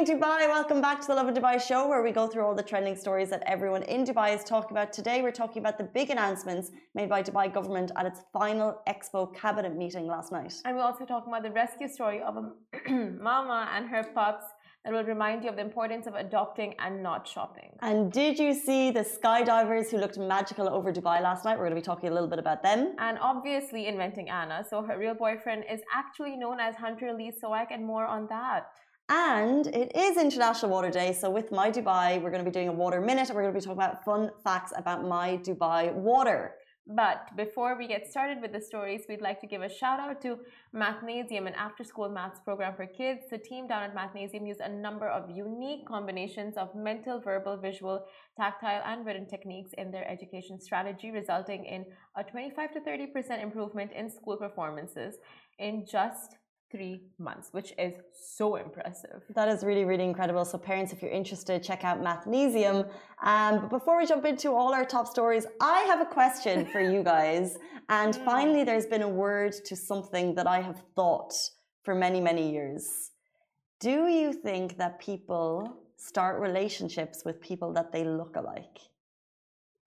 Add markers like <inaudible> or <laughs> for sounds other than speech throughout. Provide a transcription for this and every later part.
morning, Dubai. Welcome back to the Lovin Dubai show, where we go through all the trending stories that everyone in Dubai is talking about. Today, we're talking about the big announcements made by Dubai government at its final Expo cabinet meeting last night. And we're also talking about the rescue story of a <clears throat> mama and her pups that will remind you of the importance of adopting and not shopping. And did you see the skydivers who looked magical over Dubai last night? We're going to be talking a little bit about them. And obviously, inventing Anna. So her real boyfriend is actually known as Hunter Lee Soik, and more on that. And it is International Water Day. So, with Mai Dubai, we're going to be doing a water minute and we're going to be talking about fun facts about Mai Dubai water. But before we get started with the stories, we'd like to give a shout out to Mathnasium, an after school maths program for kids. The team down at Mathnasium used a number of unique combinations of mental, verbal, visual, tactile, and written techniques in their education strategy, resulting in a 25 to 30% improvement in school performances in just three months, which is so impressive. That is really, really incredible. So, parents, if you're interested, check out Mathnasium. Um, but before we jump into all our top stories, I have a question <laughs> for you guys. And finally, there's been a word to something that I have thought for many, many years. Do you think that people start relationships with people that they look alike?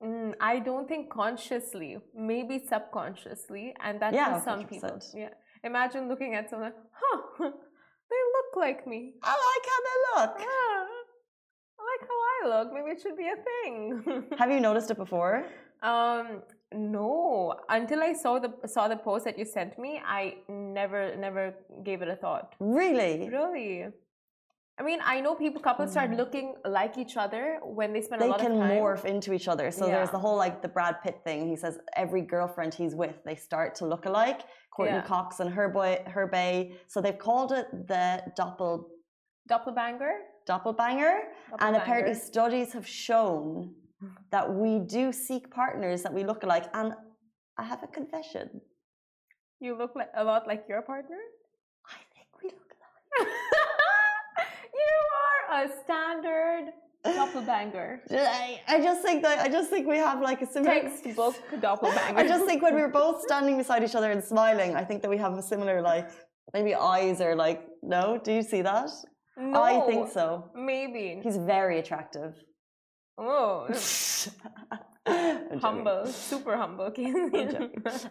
Mm, I don't think consciously, maybe subconsciously, and that's yeah, for some 100%. people. Yeah. Imagine looking at someone, huh, <laughs> they look like me. I like how they look. Yeah, I like how I look. Maybe it should be a thing. <laughs> Have you noticed it before? Um, no. Until I saw the saw the post that you sent me, I never never gave it a thought. Really? Really. I mean, I know people couples start mm. looking like each other when they spend they a lot of time. They can morph into each other. So yeah. there's the whole like the Brad Pitt thing. He says every girlfriend he's with, they start to look alike. Courteney yeah. Cox and her boy, her bay. So they've called it the doppel doppelbanger. Doppelbanger, and apparently studies have shown <sighs> that we do seek partners that we look alike. And I have a confession. You look like a lot like your partner. I think we look alike. <laughs> you are a standard doppelbanger. <laughs> I, I just think that I just think we have like a similar textbook doppelbanger. I just think when we were both <laughs> standing beside each other and smiling, I think that we have a similar like maybe eyes are like no. Do you see that? No, I think so. Maybe he's very attractive. Oh. <laughs> humble, super humble. <laughs>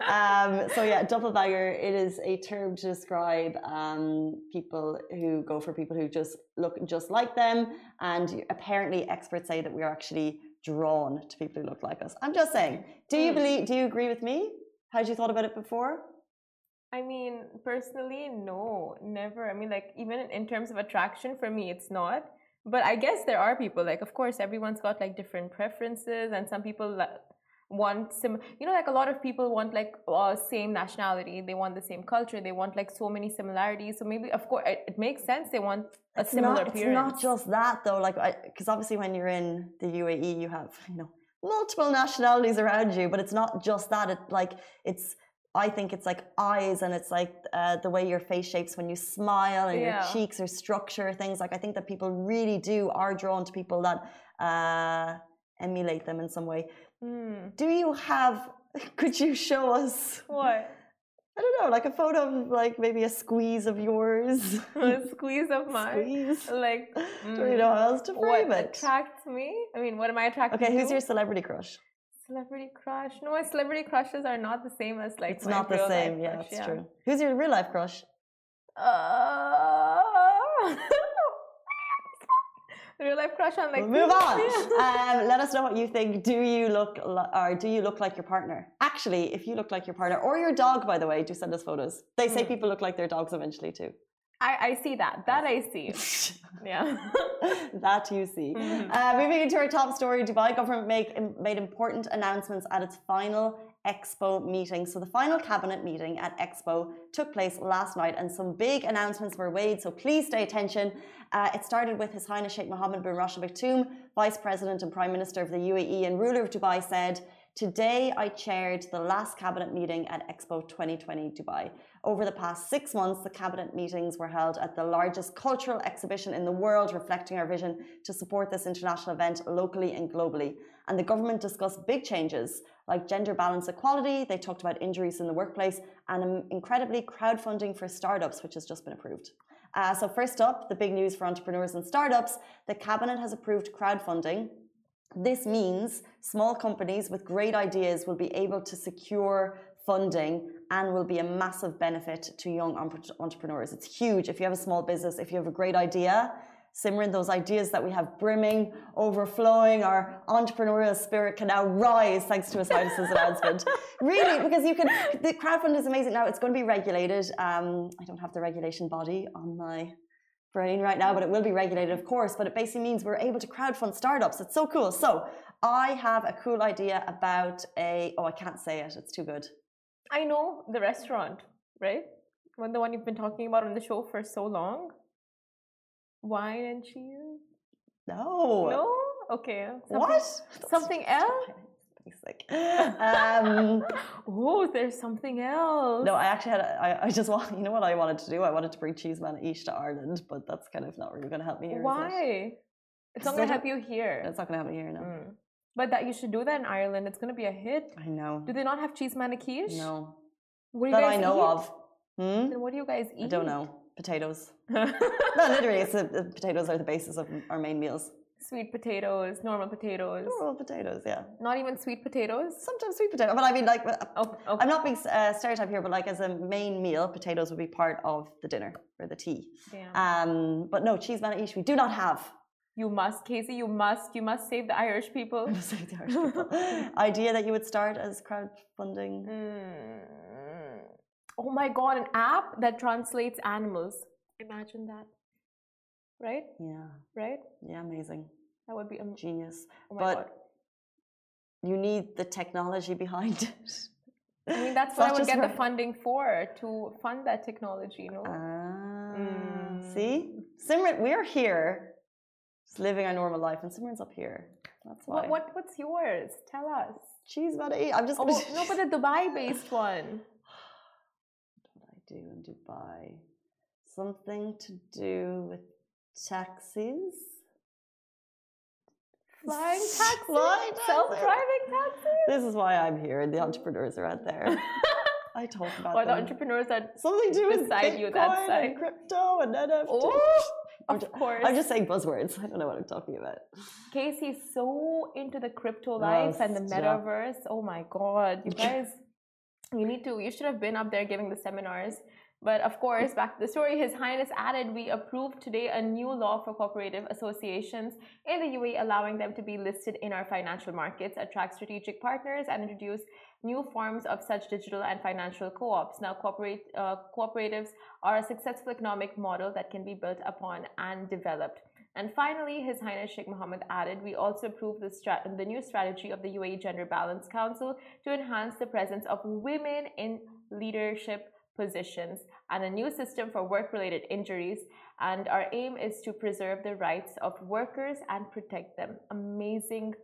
um, so yeah, doppelganger. It is a term to describe um, people who go for people who just look just like them, and apparently experts say that we are actually drawn to people who look like us. I'm just saying. Do you hmm. believe? Do you agree with me? Had you thought about it before? I mean, personally, no, never. I mean, like even in terms of attraction, for me, it's not but i guess there are people like of course everyone's got like different preferences and some people want sim you know like a lot of people want like uh, same nationality they want the same culture they want like so many similarities so maybe of course it, it makes sense they want a it's similar not, appearance. it's not just that though like because obviously when you're in the uae you have you know multiple nationalities around you but it's not just that it like it's I think it's like eyes and it's like uh, the way your face shapes when you smile and yeah. your cheeks or structure, things like I think that people really do are drawn to people that uh, emulate them in some way. Mm. Do you have, <laughs> could you show us? What? I don't know, like a photo of like maybe a squeeze of yours. <laughs> a squeeze of <laughs> mine. Squeeze. Like, mm, don't you know how else to frame what it? attracts me? I mean, what am I attracted okay, to? who's your celebrity crush? Celebrity crush? No, my celebrity crushes are not the same as like. It's not the same. Yeah, crush, that's yeah. true. Who's your real life crush? Uh, real life crush on like. Move on. <laughs> um, let us know what you think. Do you look or do you look like your partner? Actually, if you look like your partner or your dog, by the way, do send us photos. They say mm. people look like their dogs eventually too. I, I see that. That I see. <laughs> yeah. <laughs> that you see. Mm -hmm. uh, moving into our top story, Dubai government make, made important announcements at its final Expo meeting. So the final cabinet meeting at Expo took place last night, and some big announcements were made. So please stay attention. Uh, it started with His Highness Sheikh Mohammed bin Rashid Al Maktoum, Vice President and Prime Minister of the UAE and ruler of Dubai, said. Today, I chaired the last cabinet meeting at Expo 2020 Dubai. Over the past six months, the cabinet meetings were held at the largest cultural exhibition in the world, reflecting our vision to support this international event locally and globally. And the government discussed big changes like gender balance equality, they talked about injuries in the workplace, and incredibly crowdfunding for startups, which has just been approved. Uh, so, first up, the big news for entrepreneurs and startups the cabinet has approved crowdfunding. This means small companies with great ideas will be able to secure funding and will be a massive benefit to young entrepreneurs. It's huge. If you have a small business, if you have a great idea, Simran, those ideas that we have brimming, overflowing, our entrepreneurial spirit can now rise thanks to Highness's announcement. <laughs> Really, because you can, the crowdfund is amazing. Now it's going to be regulated. Um, I don't have the regulation body on my brain right now, but it will be regulated, of course. But it basically means we're able to crowdfund startups. It's so cool. So I have a cool idea about a, oh, I can't say it. It's too good. I know the restaurant, right? When the one you've been talking about on the show for so long. Wine and cheese? No. No? Okay. Something, what? Something else? Basic. <laughs> Um, oh, there's something else. No, I actually had. A, I, I just want. You know what I wanted to do? I wanted to bring cheese man each to Ireland, but that's kind of not really going to help me here. Why? It? It's not going to help you here. It's not going to help me here, no. Mm. But that you should do that in Ireland. It's going to be a hit. I know. Do they not have cheese maniquiche? No. What do that you guys I know eat? of. Hmm? Then what do you guys eat? I don't know potatoes. <laughs> no, literally, it's the, the potatoes are the basis of our main meals. Sweet potatoes, normal potatoes. Normal potatoes, yeah. Not even sweet potatoes. Sometimes sweet potato, but I mean, like, oh, okay. I'm not being uh, stereotype here, but like as a main meal, potatoes would be part of the dinner or the tea. Yeah. Um, but no, cheese manish we do not have. You must, Casey. You must. You must save the Irish people. <laughs> save the Irish people. <laughs> Idea that you would start as crowdfunding. Mm. Oh my god, an app that translates animals. Imagine that. Right? Yeah. Right? Yeah, amazing. That would be am- genius. Oh but god. you need the technology behind it. I mean, that's <laughs> what I would get the funding for to fund that technology, you know. Ah, mm. See, Simran, we're here, just living our normal life, and Simran's up here. That's why. What, what what's yours? Tell us. Cheese about to eat. I'm just. Oh, no, but the Dubai-based one do in Dubai? Something to do with taxis? Flying <laughs> taxis? Flying Self-driving taxis? This is why I'm here. And the mm. entrepreneurs are out there. <laughs> I talk about or the entrepreneurs that something to do with beside you that side. and crypto and NFT. Oh, <laughs> of just, course. I'm just saying buzzwords. I don't know what I'm talking about. Casey's so into the crypto life and the metaverse. Yeah. Oh my god, you guys you need to you should have been up there giving the seminars. But of course back to the story his highness added we approved today a new law for cooperative associations in the uae allowing them to be listed in our financial markets attract strategic partners and introduce new forms of such digital and financial co-ops. Now cooperate, uh, cooperatives are a successful economic model that can be built upon and developed and finally, His Highness Sheikh Mohammed added, we also approved the, the, new strategy of the UAE Gender Balance Council to enhance the presence of women in leadership positions and a new system for work related injuries. And our aim is to preserve the rights of workers and protect them. Amazing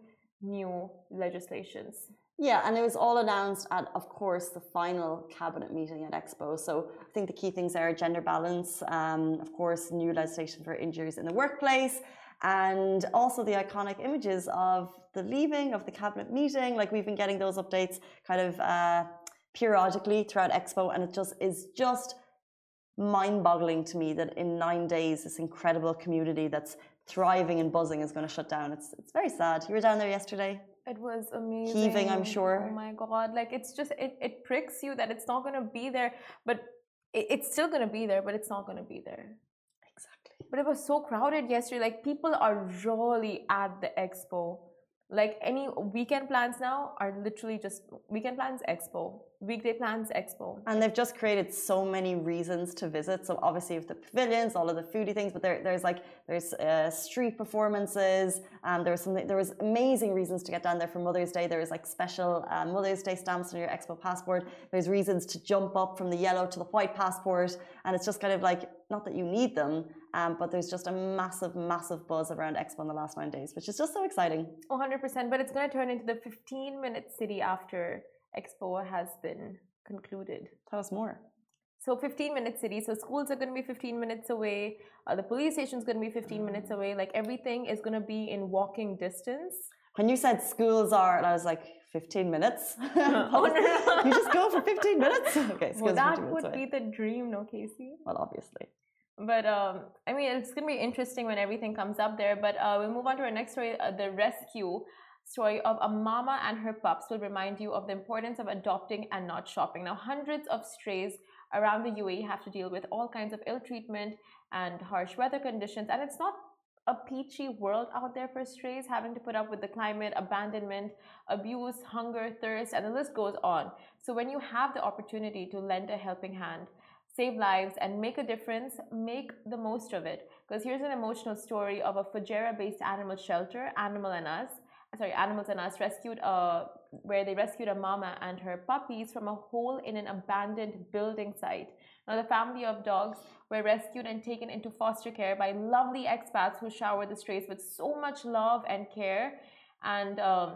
new legislations. Yeah, and it was all announced at, of course, the final cabinet meeting at Expo. So I think the key things are gender balance, um, of course, new legislation for injuries in the workplace, and also the iconic images of the leaving of the cabinet meeting. Like we've been getting those updates kind of uh, periodically throughout Expo, and it just is just mind-boggling to me that in nine days, this incredible community that's thriving and buzzing is going to shut down. It's it's very sad. You were down there yesterday. It was amazing. Heaving, I'm sure. Oh my god! Like it's just it, it pricks you that it's not gonna be there, but it, it's still gonna be there, but it's not gonna be there. Exactly. But it was so crowded yesterday. Like people are really at the expo like any weekend plans now are literally just weekend plans expo weekday plans expo. And they've just created so many reasons to visit. So obviously with the pavilions all of the foodie things but there, there's like there's uh, street performances. Um, there was something there was amazing reasons to get down there for mother's day. There was like special uh, mother's day stamps on your expo passport. There's reasons to jump up from the yellow to the white passport. And it's just kind of like not that you need them um, but there's just a massive, massive buzz around Expo in the last nine days, which is just so exciting. 100%. But it's going to turn into the 15 minute city after Expo has been concluded. Tell us more. So 15 minute city. So schools are going to be 15 minutes away. Uh, the police station is going to be 15 minutes away. Like everything is going to be in walking distance. When you said schools are, and I was like, 15 minutes? <laughs> <laughs> oh, no, you just go for 15 minutes? <laughs> Okay, well, that would be the dream, no, Casey? Well, obviously. But um, I mean, it's gonna be interesting when everything comes up there. But uh, we'll move on to our next story, uh, the rescue story of a mama and her pups will remind you of the importance of adopting and not shopping. Now, hundreds of strays around the UAE have to deal with all kinds of ill treatment and harsh weather conditions, and it's not a peachy world out there for strays, having to put up with the climate, abandonment, abuse, hunger, thirst, and the list goes on. So, when you have the opportunity to lend a helping hand, save lives, and make a difference, make the most of it. Because here's an emotional story of a Fujairah based animal shelter, Animal and Us, sorry, Animals and Us rescued a where they rescued a mama and her puppies from a hole in an abandoned building site. Now, the family of dogs were rescued and taken into foster care by lovely expats who showered the strays with so much love and care, and um,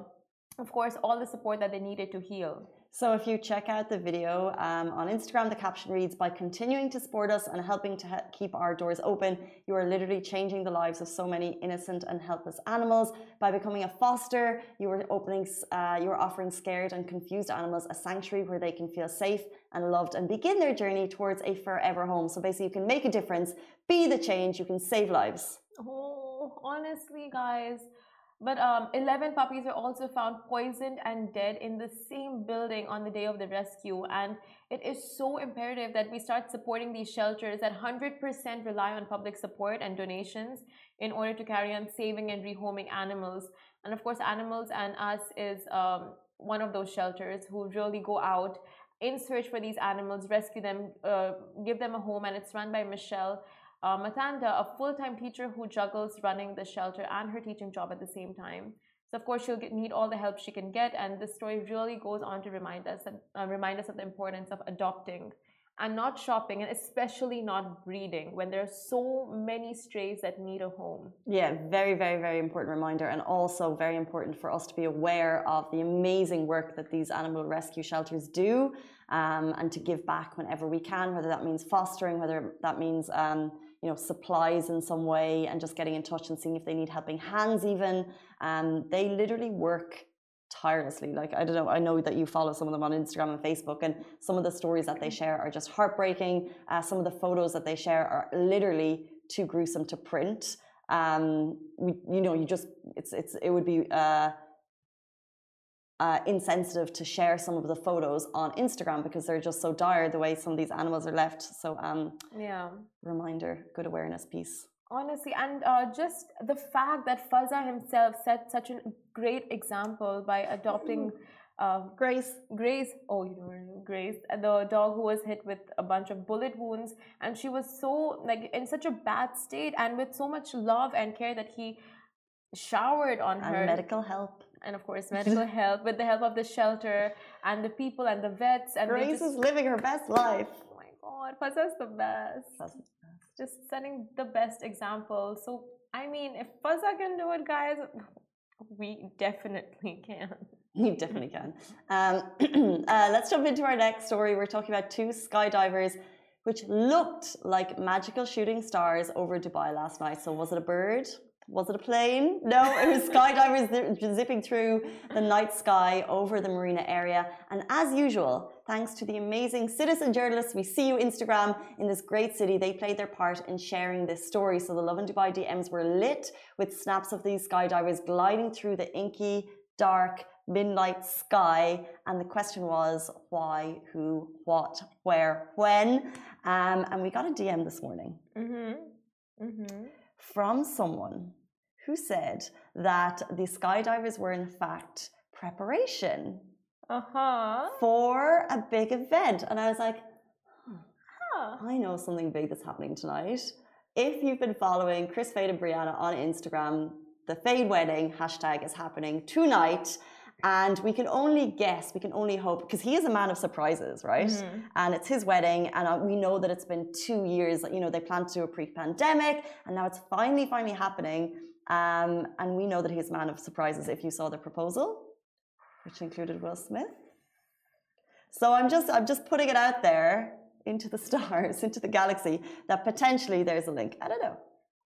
of course, all the support that they needed to heal. So if you check out the video um, on Instagram, the caption reads, by continuing to support us and helping to he- keep our doors open, you are literally changing the lives of so many innocent and helpless animals. By becoming a foster, you are opening, uh, you are offering scared and confused animals a sanctuary where they can feel safe and loved and begin their journey towards a forever home. So basically you can make a difference, be the change, you can save lives. Oh, honestly, guys, but um, 11 puppies were also found poisoned and dead in the same building on the day of the rescue. And it is so imperative that we start supporting these shelters that 100% rely on public support and donations in order to carry on saving and rehoming animals. And of course, Animals and Us is um, one of those shelters who really go out in search for these animals, rescue them, uh, give them a home, and it's run by Michelle uh, Matanda, a full time teacher who juggles running the shelter and her teaching job at the same time. So, of course, she'll get, need all the help she can get. And this story really goes on to remind us, and, uh, remind us of the importance of adopting and not shopping, and especially not breeding when there are so many strays that need a home. Yeah, very, very, very important reminder, and also very important for us to be aware of the amazing work that these animal rescue shelters do um, and to give back whenever we can, whether that means fostering, whether that means. Um, you know supplies in some way and just getting in touch and seeing if they need helping hands even. Um, they literally work tirelessly. Like i don't know i know that you follow some of them on instagram and facebook and some of the stories that they mm-hmm. share are just heartbreaking. Uh, some of the photos that they share are literally too gruesome to print. Um, we, you know you just it's it's it would be uh, uh, insensitive to share some of the photos on Instagram because they're just so dire the way some of these animals are left. So, um, yeah, reminder, good awareness piece. Honestly, and uh, just the fact that Fazza himself set such a great example by adopting. Uh, Grace. Grace, oh, you know Grace, the dog who was hit with a bunch of bullet wounds, and she was so like in such a bad state, and with so much love and care that he showered on and her. medical help and of course medical <laughs> help with the help of the shelter and the people and the vets and Grace just, is living her best life. Oh my god, Fazza's the best. The best. Just setting the best example. So I mean if Fazza can do it, guys, we definitely <laughs> can. You definitely can. Um, <clears throat> uh, let's jump into our next story. We're talking about two skydivers which looked like magical shooting stars over Dubai last night. So was it a bird? Was it a plane? No, it was skydivers zipping through the night sky over the marina area. And as usual, thanks to the amazing citizen journalists we see you Instagram in this great city, they played their part in sharing this story. So the Lovin Dubai DMs were lit with snaps of these skydivers gliding through the inky, dark, midnight sky. And the question was why, who, what, where, when. Um, and we got a DM this morning. Mm-hmm. Mm-hmm from someone who said that the skydivers were in fact preparation uh-huh. for a big event. And I was like, huh, I know something big that's happening tonight. If you've been following Chris Fade and Brianna on Instagram, the Fade wedding hashtag is happening tonight. And we can only guess, we can only hope, because he is a man of surprises, right? Mm-hmm. And it's his wedding, and uh, we know that it's been two years. You know, they planned to do a pre-pandemic, and now it's finally, finally happening. Um, and we know that he's a man of surprises. If you saw the proposal, which included Will Smith, so I'm just, I'm just putting it out there into the <laughs> stars, into the galaxy, that potentially there's a link. I don't know.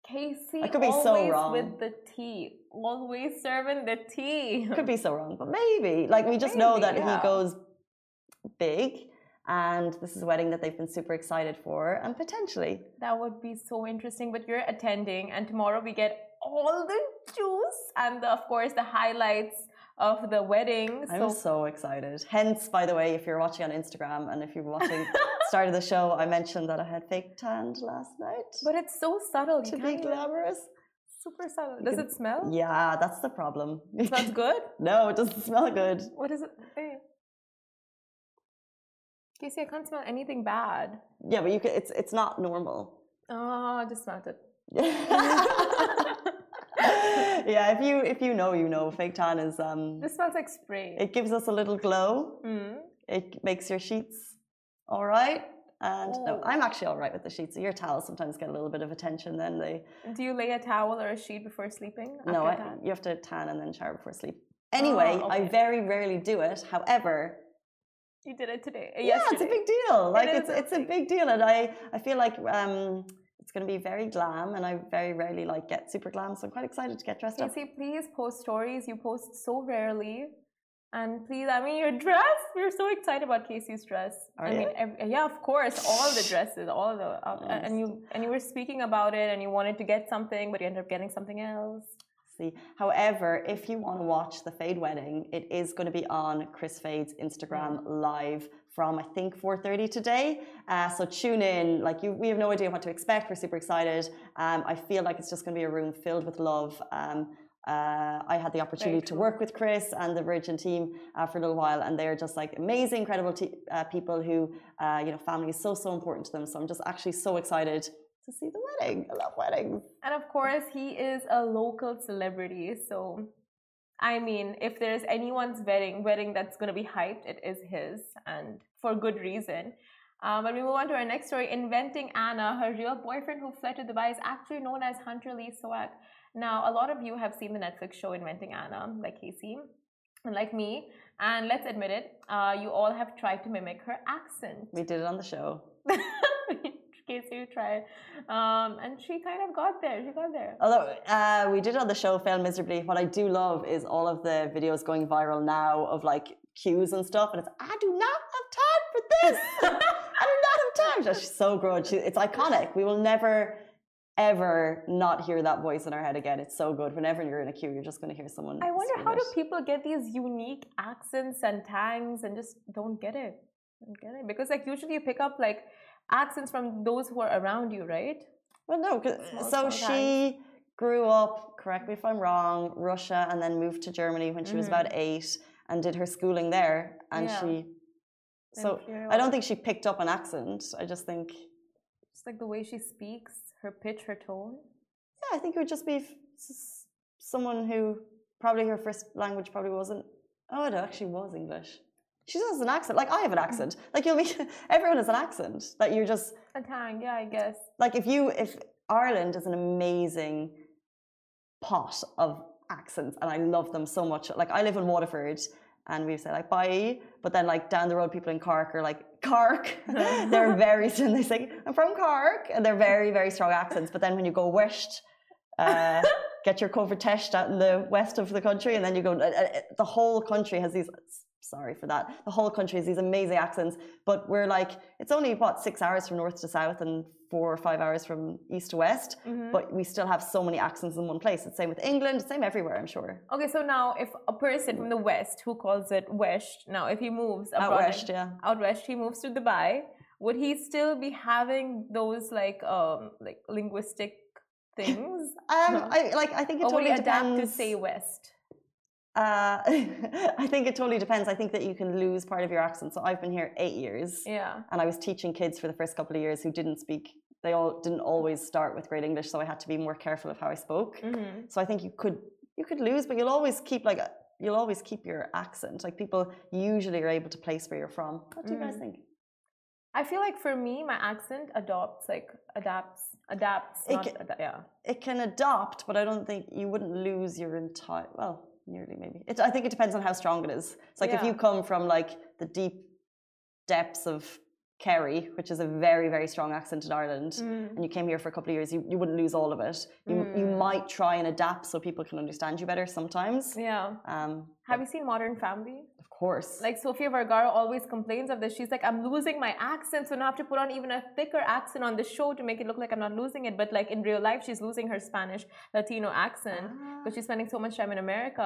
Casey I could be so wrong. with the tea. Always serving the tea. Could be so wrong, but maybe. Like we just maybe, know that yeah. he goes big. and this is a wedding that they've been super excited for, and potentially that would be so interesting. But you're attending, and tomorrow we get all the juice and the, of course the highlights of the wedding. I'm so excited. Hence, by the way, if you're watching on Instagram and if you're watching <laughs> start of the show, I mentioned that I had fake tanned last night. But it's so subtle. To be glamorous. Super subtle. Does it smell? Yeah, that's the problem. <laughs> It smells good? no, it doesn't smell good. What is it? Hey. Casey, I can't smell anything bad. Yeah, but you can, it's it's not normal. Oh, I just smelled it. <laughs> <laughs> yeah, if you if you know, you know. Fake tan is um. This smells like spray. It gives us a little glow. Mm. It makes your sheets all right. And oh. no, I'm actually all right with the sheets. Your towels sometimes get a little bit of attention. Then they. Do you lay a towel or a sheet before sleeping? No, I, you have to tan and then shower before sleep. Anyway, oh, okay. I very rarely do it. However, you did it today. Yeah, it's a big deal. Like it it's it's a big deal, and I I feel like um it's going to be very glam, and I very rarely like get super glam, so I'm quite excited to get dressed Casey, up. please post stories. You post so rarely. And please, I mean, your dress. We're so excited about Casey's dress. Are I you? mean, every, yeah, of course, all the dresses, all the, uh, Oh, and you and you were speaking about it, and you wanted to get something, but you ended up getting something else. See, however, if you want to watch the Fade wedding, it is going to be on Chris Fade's Instagram live from I think 4:30 today. Uh, so tune in. Like you, we have no idea what to expect. We're super excited. Um, I feel like it's just going to be a room filled with love. Um, uh, I had the opportunity to work with Chris and the Virgin team uh, for a little while, and they're just like amazing, incredible te- uh, people who, uh, you know, family is so so important to them. So I'm just actually so excited to see the wedding. I love weddings. And of course, he is a local celebrity. So, I mean, if there's anyone's wedding wedding that's going to be hyped, it is his, and for good reason. Um, but we move on to our next story. Inventing Anna, her real boyfriend who fled to Dubai, is actually known as Hunter Lee Swag. Now, a lot of you have seen the Netflix show Inventing Anna, like Casey, and like me. And let's admit it, uh, you all have tried to mimic her accent. We did it on the show. <laughs> Casey tried, um, and she kind of got there. She got there. Although uh, we did on the show, failed miserably. What I do love is all of the videos going viral now of like cues and stuff, and it's I do not have time for this. <laughs> <laughs> I do not have time. She's so good. She, it's iconic. We will never ever not hear that voice in our head again. It's so good. Whenever you're in a queue, you're just going to hear someone. I wonder how it. do people get these unique accents and tangs and just don't get it. Don't get it because like usually you pick up like accents from those who are around you, right? Well, no. So she grew up. Correct me if I'm wrong. Russia, and then moved to Germany when she was about mm-hmm. eight, and did her schooling there. And Yeah. she. So I don't think she picked up an accent. I just think. Just like the way she speaks, her pitch, her tone. Yeah, I think it would just be someone who probably her first language probably wasn't. Oh, it actually was English. She just has an accent. Like I have an accent. Like you'll be. <laughs> Everyone has an accent that you're just A tang, yeah, I guess. like if you if Ireland is an amazing pot of accents and I love them so much. Like I live in Waterford and we say like bye, but then like down the road people in Cork are like Cork. <laughs> they're <laughs> very and they say I'm from Cork and they're very very strong accents. But then when you go west, uh, get your COVID test out in the west of the country, and then you go. Uh, uh, the whole country has these. Sorry for that. The whole country has these amazing accents, but we're like it's only what six hours from north to south and four or five hours from east to west. Mhm. But we still have so many accents in one place. It's same with England, same everywhere. I'm sure. Okay, so now if a person from the west who calls it west, now if he moves Out west, yeah. out west, he moves to Dubai. Would he still be having those like um like linguistic <laughs> things, Um, I like. I think it or would totally he adapt depends. to say west? Uh, <laughs> I think it totally depends. I think that you can lose part of your accent. So I've been here eight years. Yeah. and I was teaching kids for the first couple of years who didn't speak. They all didn't always start with great English, so I had to be more careful of how I spoke. hmm So I think you could you could lose, but you'll always keep like a, you'll always keep your accent. Like people usually are able to place where you're from. What do you guys Mm. think? I feel like for me, my accent adopts, like adapts, adapts. It Not ca- ada- yeah. It can adopt, but I don't think you wouldn't lose your entire. Well, nearly maybe. It, I think it depends on how strong it is. It's like if you come from like the deep depths of Kerry, which is a very very strong accent in Ireland. Mm. and you came here for a couple of years, you, you wouldn't lose all of it. You, you Mm. might try and adapt so people can understand you better sometimes. Yeah. Um, Have you seen Modern Family? of course. Like Sofia Vergara always complains of this. She's like, I'm losing my accent, so now I have to put on even a thicker accent on the show to make it look like I'm not losing it. But like in real life, she's losing her Spanish Latino accent because Ah. she's spending so much time in America.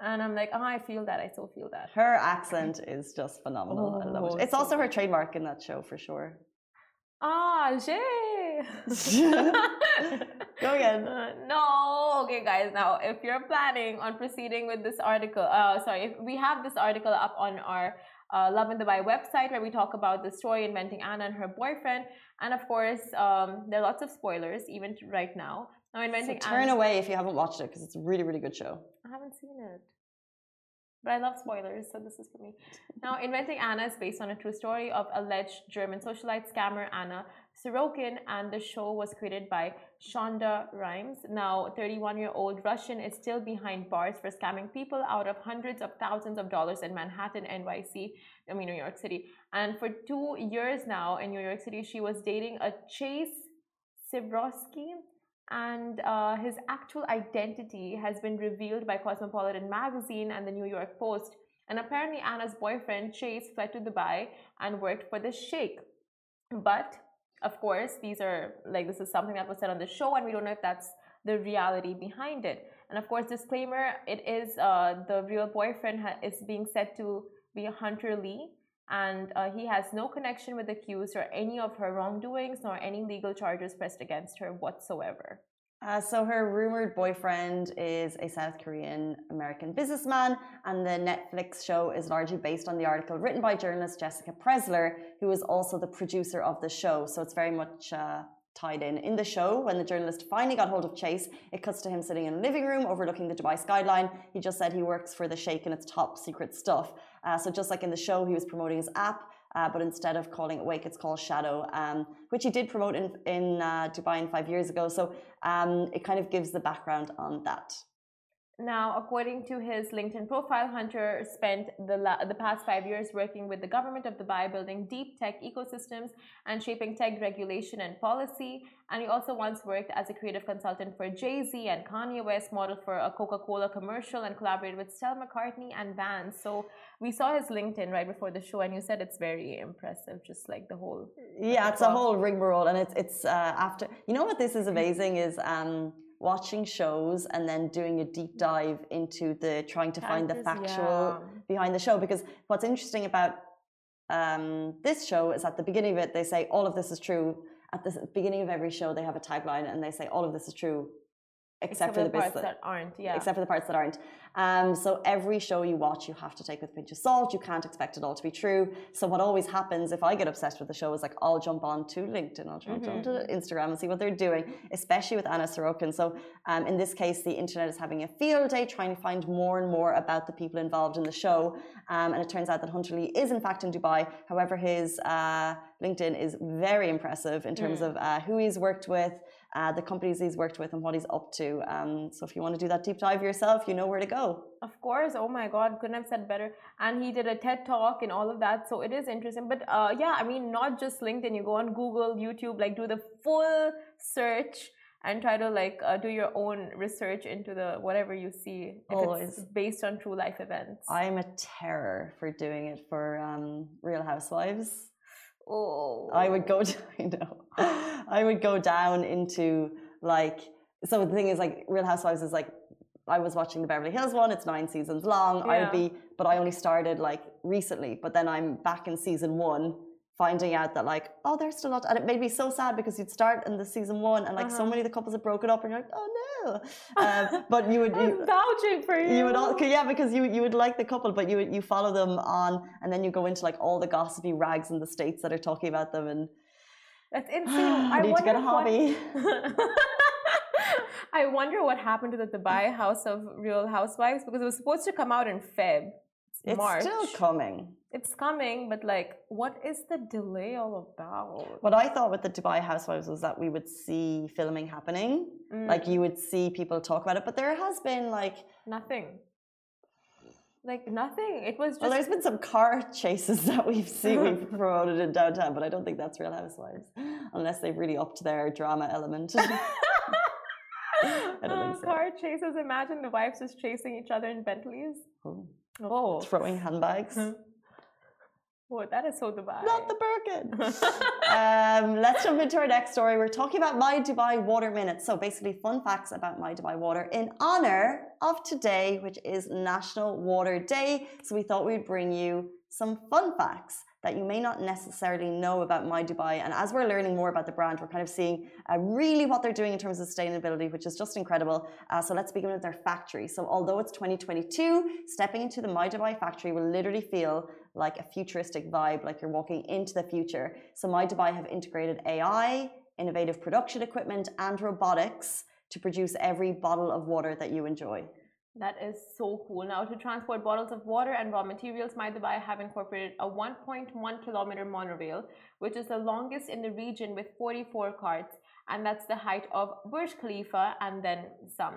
And I'm like, oh, I feel that. I still feel that. her accent is just phenomenal. I love Oh, it. It's so also her trademark in that show for sure. Ah, Jay. <laughs> Go again. <laughs> Uh, no. Okay, guys. Now, if you're planning on proceeding with this article, uh, sorry, if we have this article up on our uh, Lovin Dubai website where we talk about the story inventing Anna and her boyfriend, and of course, um, there are lots of spoilers even right now. Oh, now, So inventing turn away if you haven't watched it because it's a really, really good show. I haven't seen it. But I love spoilers, so this is for me. <laughs> Now, Inventing Anna is based on a true story of alleged German socialite scammer Anna Sorokin, and the show was created by Shonda Rhimes. Now, 31 year old Russian is still behind bars for scamming people out of hundreds of thousands of dollars in Manhattan, NYC, I mean, New York City. And for two years now in New York City, she was dating a Chase Sibrowski, and uh, his actual identity has been revealed by Cosmopolitan magazine and the New York Post. And apparently, Anna's boyfriend Chase fled to Dubai and worked for the Sheikh. But of course, these are like this is something that was said on the show, and we don't know if that's the reality behind it. And of course, disclaimer: it is uh, the real boyfriend is being said to be Hunter Lee, and uh, he has no connection with the accused or any of her wrongdoings, nor any legal charges pressed against her whatsoever. Uh, so her rumored boyfriend is a South Korean American businessman, and the Netflix show is largely based on the article written by journalist Jessica Pressler, who is also the producer of the show. So it's very much uh, tied in. In the show, when the journalist finally got hold of Chase, it cuts to him sitting in a living room overlooking the Dubai skyline. He just said he works for the Sheikh and it's top secret stuff. Uh, so just like in the show, he was promoting his app. Uh, but instead of calling it Wake, it's called Shadow, um, which he did promote in, in uh, Dubai in five years ago. So um, it kind of gives the background on that. Now, according to his LinkedIn profile, Hunter spent the, la- the past five years working with the government of Dubai, building deep tech ecosystems and shaping tech regulation and policy. And he also once worked as a creative consultant for Jay Z and Kanye West, modeled for a Coca Cola commercial, and collaborated with Stella McCartney and Vans. So we saw his LinkedIn right before the show, and you said it's very impressive, just like the whole. Yeah, it's a whole rigmarole, and it's it's uh, after. You know what this is amazing is um, watching shows and then doing a deep dive into the trying to find the factual yeah. behind the show. Because what's interesting about um, this show is at the beginning of it they say all of this is true. At the beginning of every show they have a tagline and they say all of this is true, except, for the, parts that aren't. Yeah. except for the parts that aren't. Um, so every show you watch, you have to take with a pinch of salt. You can't expect it all to be true. So what always happens if I get obsessed with the show is like I'll jump on to LinkedIn, I'll jump Mm-hmm. onto Instagram and see what they're doing, especially with Anna Sorokin. So um, in this case, the internet is having a field day trying to find more and more about the people involved in the show. Um, and it turns out that Hunter Lee is in fact in Dubai. However, his uh, LinkedIn is very impressive in terms Mm. of uh, who he's worked with, uh, the companies he's worked with, and what he's up to. Um, so if you want to do that deep dive yourself, you know where to go. Of course. Oh my God, couldn't have said better. And he did a TED talk and all of that. So it is interesting. But uh, yeah, I mean, not just LinkedIn. You go on Google, YouTube, like do the full search and try to like uh, do your own research into the whatever you see. If Always. it's based on true life events. I'm a terror for doing it for um, Real Housewives. Oh. I would go. Oh. <laughs> I know. I would go down into like. So the thing is, like, Real Housewives is like. I was watching the Beverly Hills one. It's nine seasons long. I would be, but I only started like recently. But then I'm back in season one, finding out that like, oh, there's still not. And it made me so sad because you'd start in the season one, and like so Uh-huh. many of the couples had broken up, and you're like, oh no. <laughs> Um, but you would. I'm You, vouching for you. you would all, yeah, because you you would like the couple, but you would you follow them on, and then you go into like all the gossipy rags in the states that are talking about them, and That's <sighs> insane. I need to get a what- hobby. <laughs> I wonder what happened to the Dubai House of Real Housewives because it was supposed to come out in Feb. It's March. still coming. It's coming, but like, what is the delay all about? What I thought with the Dubai Housewives was that we would see filming happening, Mm, like you would see people talk about it, but there has been like, nothing. Like nothing. It was just well, there's been some car chases <laughs> that we've seen <laughs> we've promoted in downtown, but I don't think that's Real Housewives, unless they've really upped their drama element. <laughs> I don't think so. car chases. Imagine the wives just chasing each other in Bentleys. Oh. Oh. throwing handbags. <laughs> Oh, that is so Dubai. Not the Birkin. <laughs> um, let's jump into our next story. We're talking about Mai Dubai Water Minutes. So, basically, fun facts about Mai Dubai Water in honor of today, which is National Water Day. So, we thought we'd bring you some fun facts that you may not necessarily know about Mai Dubai. And as we're learning more about the brand, we're kind of seeing uh, really what they're doing in terms of sustainability, which is just incredible. Uh, so let's begin with their factory. So although it's 2022, stepping into the Mai Dubai factory will literally feel like a futuristic vibe, like you're walking into the future. So Mai Dubai have integrated AI, innovative production equipment, and robotics to produce every bottle of water that you enjoy. That is so cool. Now, to transport bottles of water and raw materials, Mai Dubai have incorporated a 1.1 kilometer monorail, which is the longest in the region with 44 carts, and that's the height of Burj Khalifa and then some.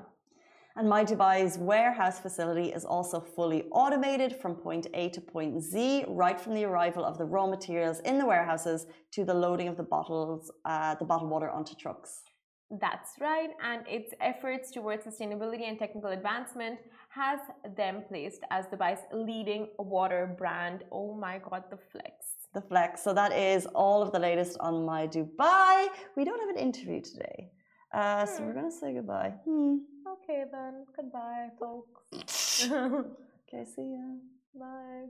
And Mai Dubai's warehouse facility is also fully automated from point A to point Z, right from the arrival of the raw materials in the warehouses to the loading of the bottles, uh, the bottled water onto trucks. That's right, and its efforts towards sustainability and technical advancement has them placed as Dubai's leading water brand. Oh my god, the flex. The flex. So that is all of the latest on Mai Dubai. We don't have an interview today. Uh, so we're going to say goodbye. Hmm. Okay, then. Goodbye, folks. <laughs> <laughs> okay, see ya. Bye.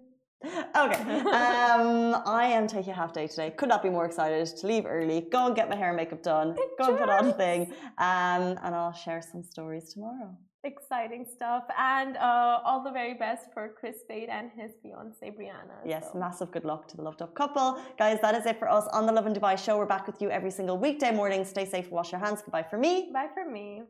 Okay. Um, I am taking a half day today. Could not be more excited to leave early, go and get my hair and makeup done, go and put on a thing, um, and I'll share some stories tomorrow. Exciting stuff. And uh, all the very best for Chris Fade and his fiancee, Brianna. Yes, so. massive good luck to the loved up couple. Guys, that is it for us on the Lovin Dubai show. We're back with you every single weekday morning. Stay safe, wash your hands. Goodbye for me. Bye for me.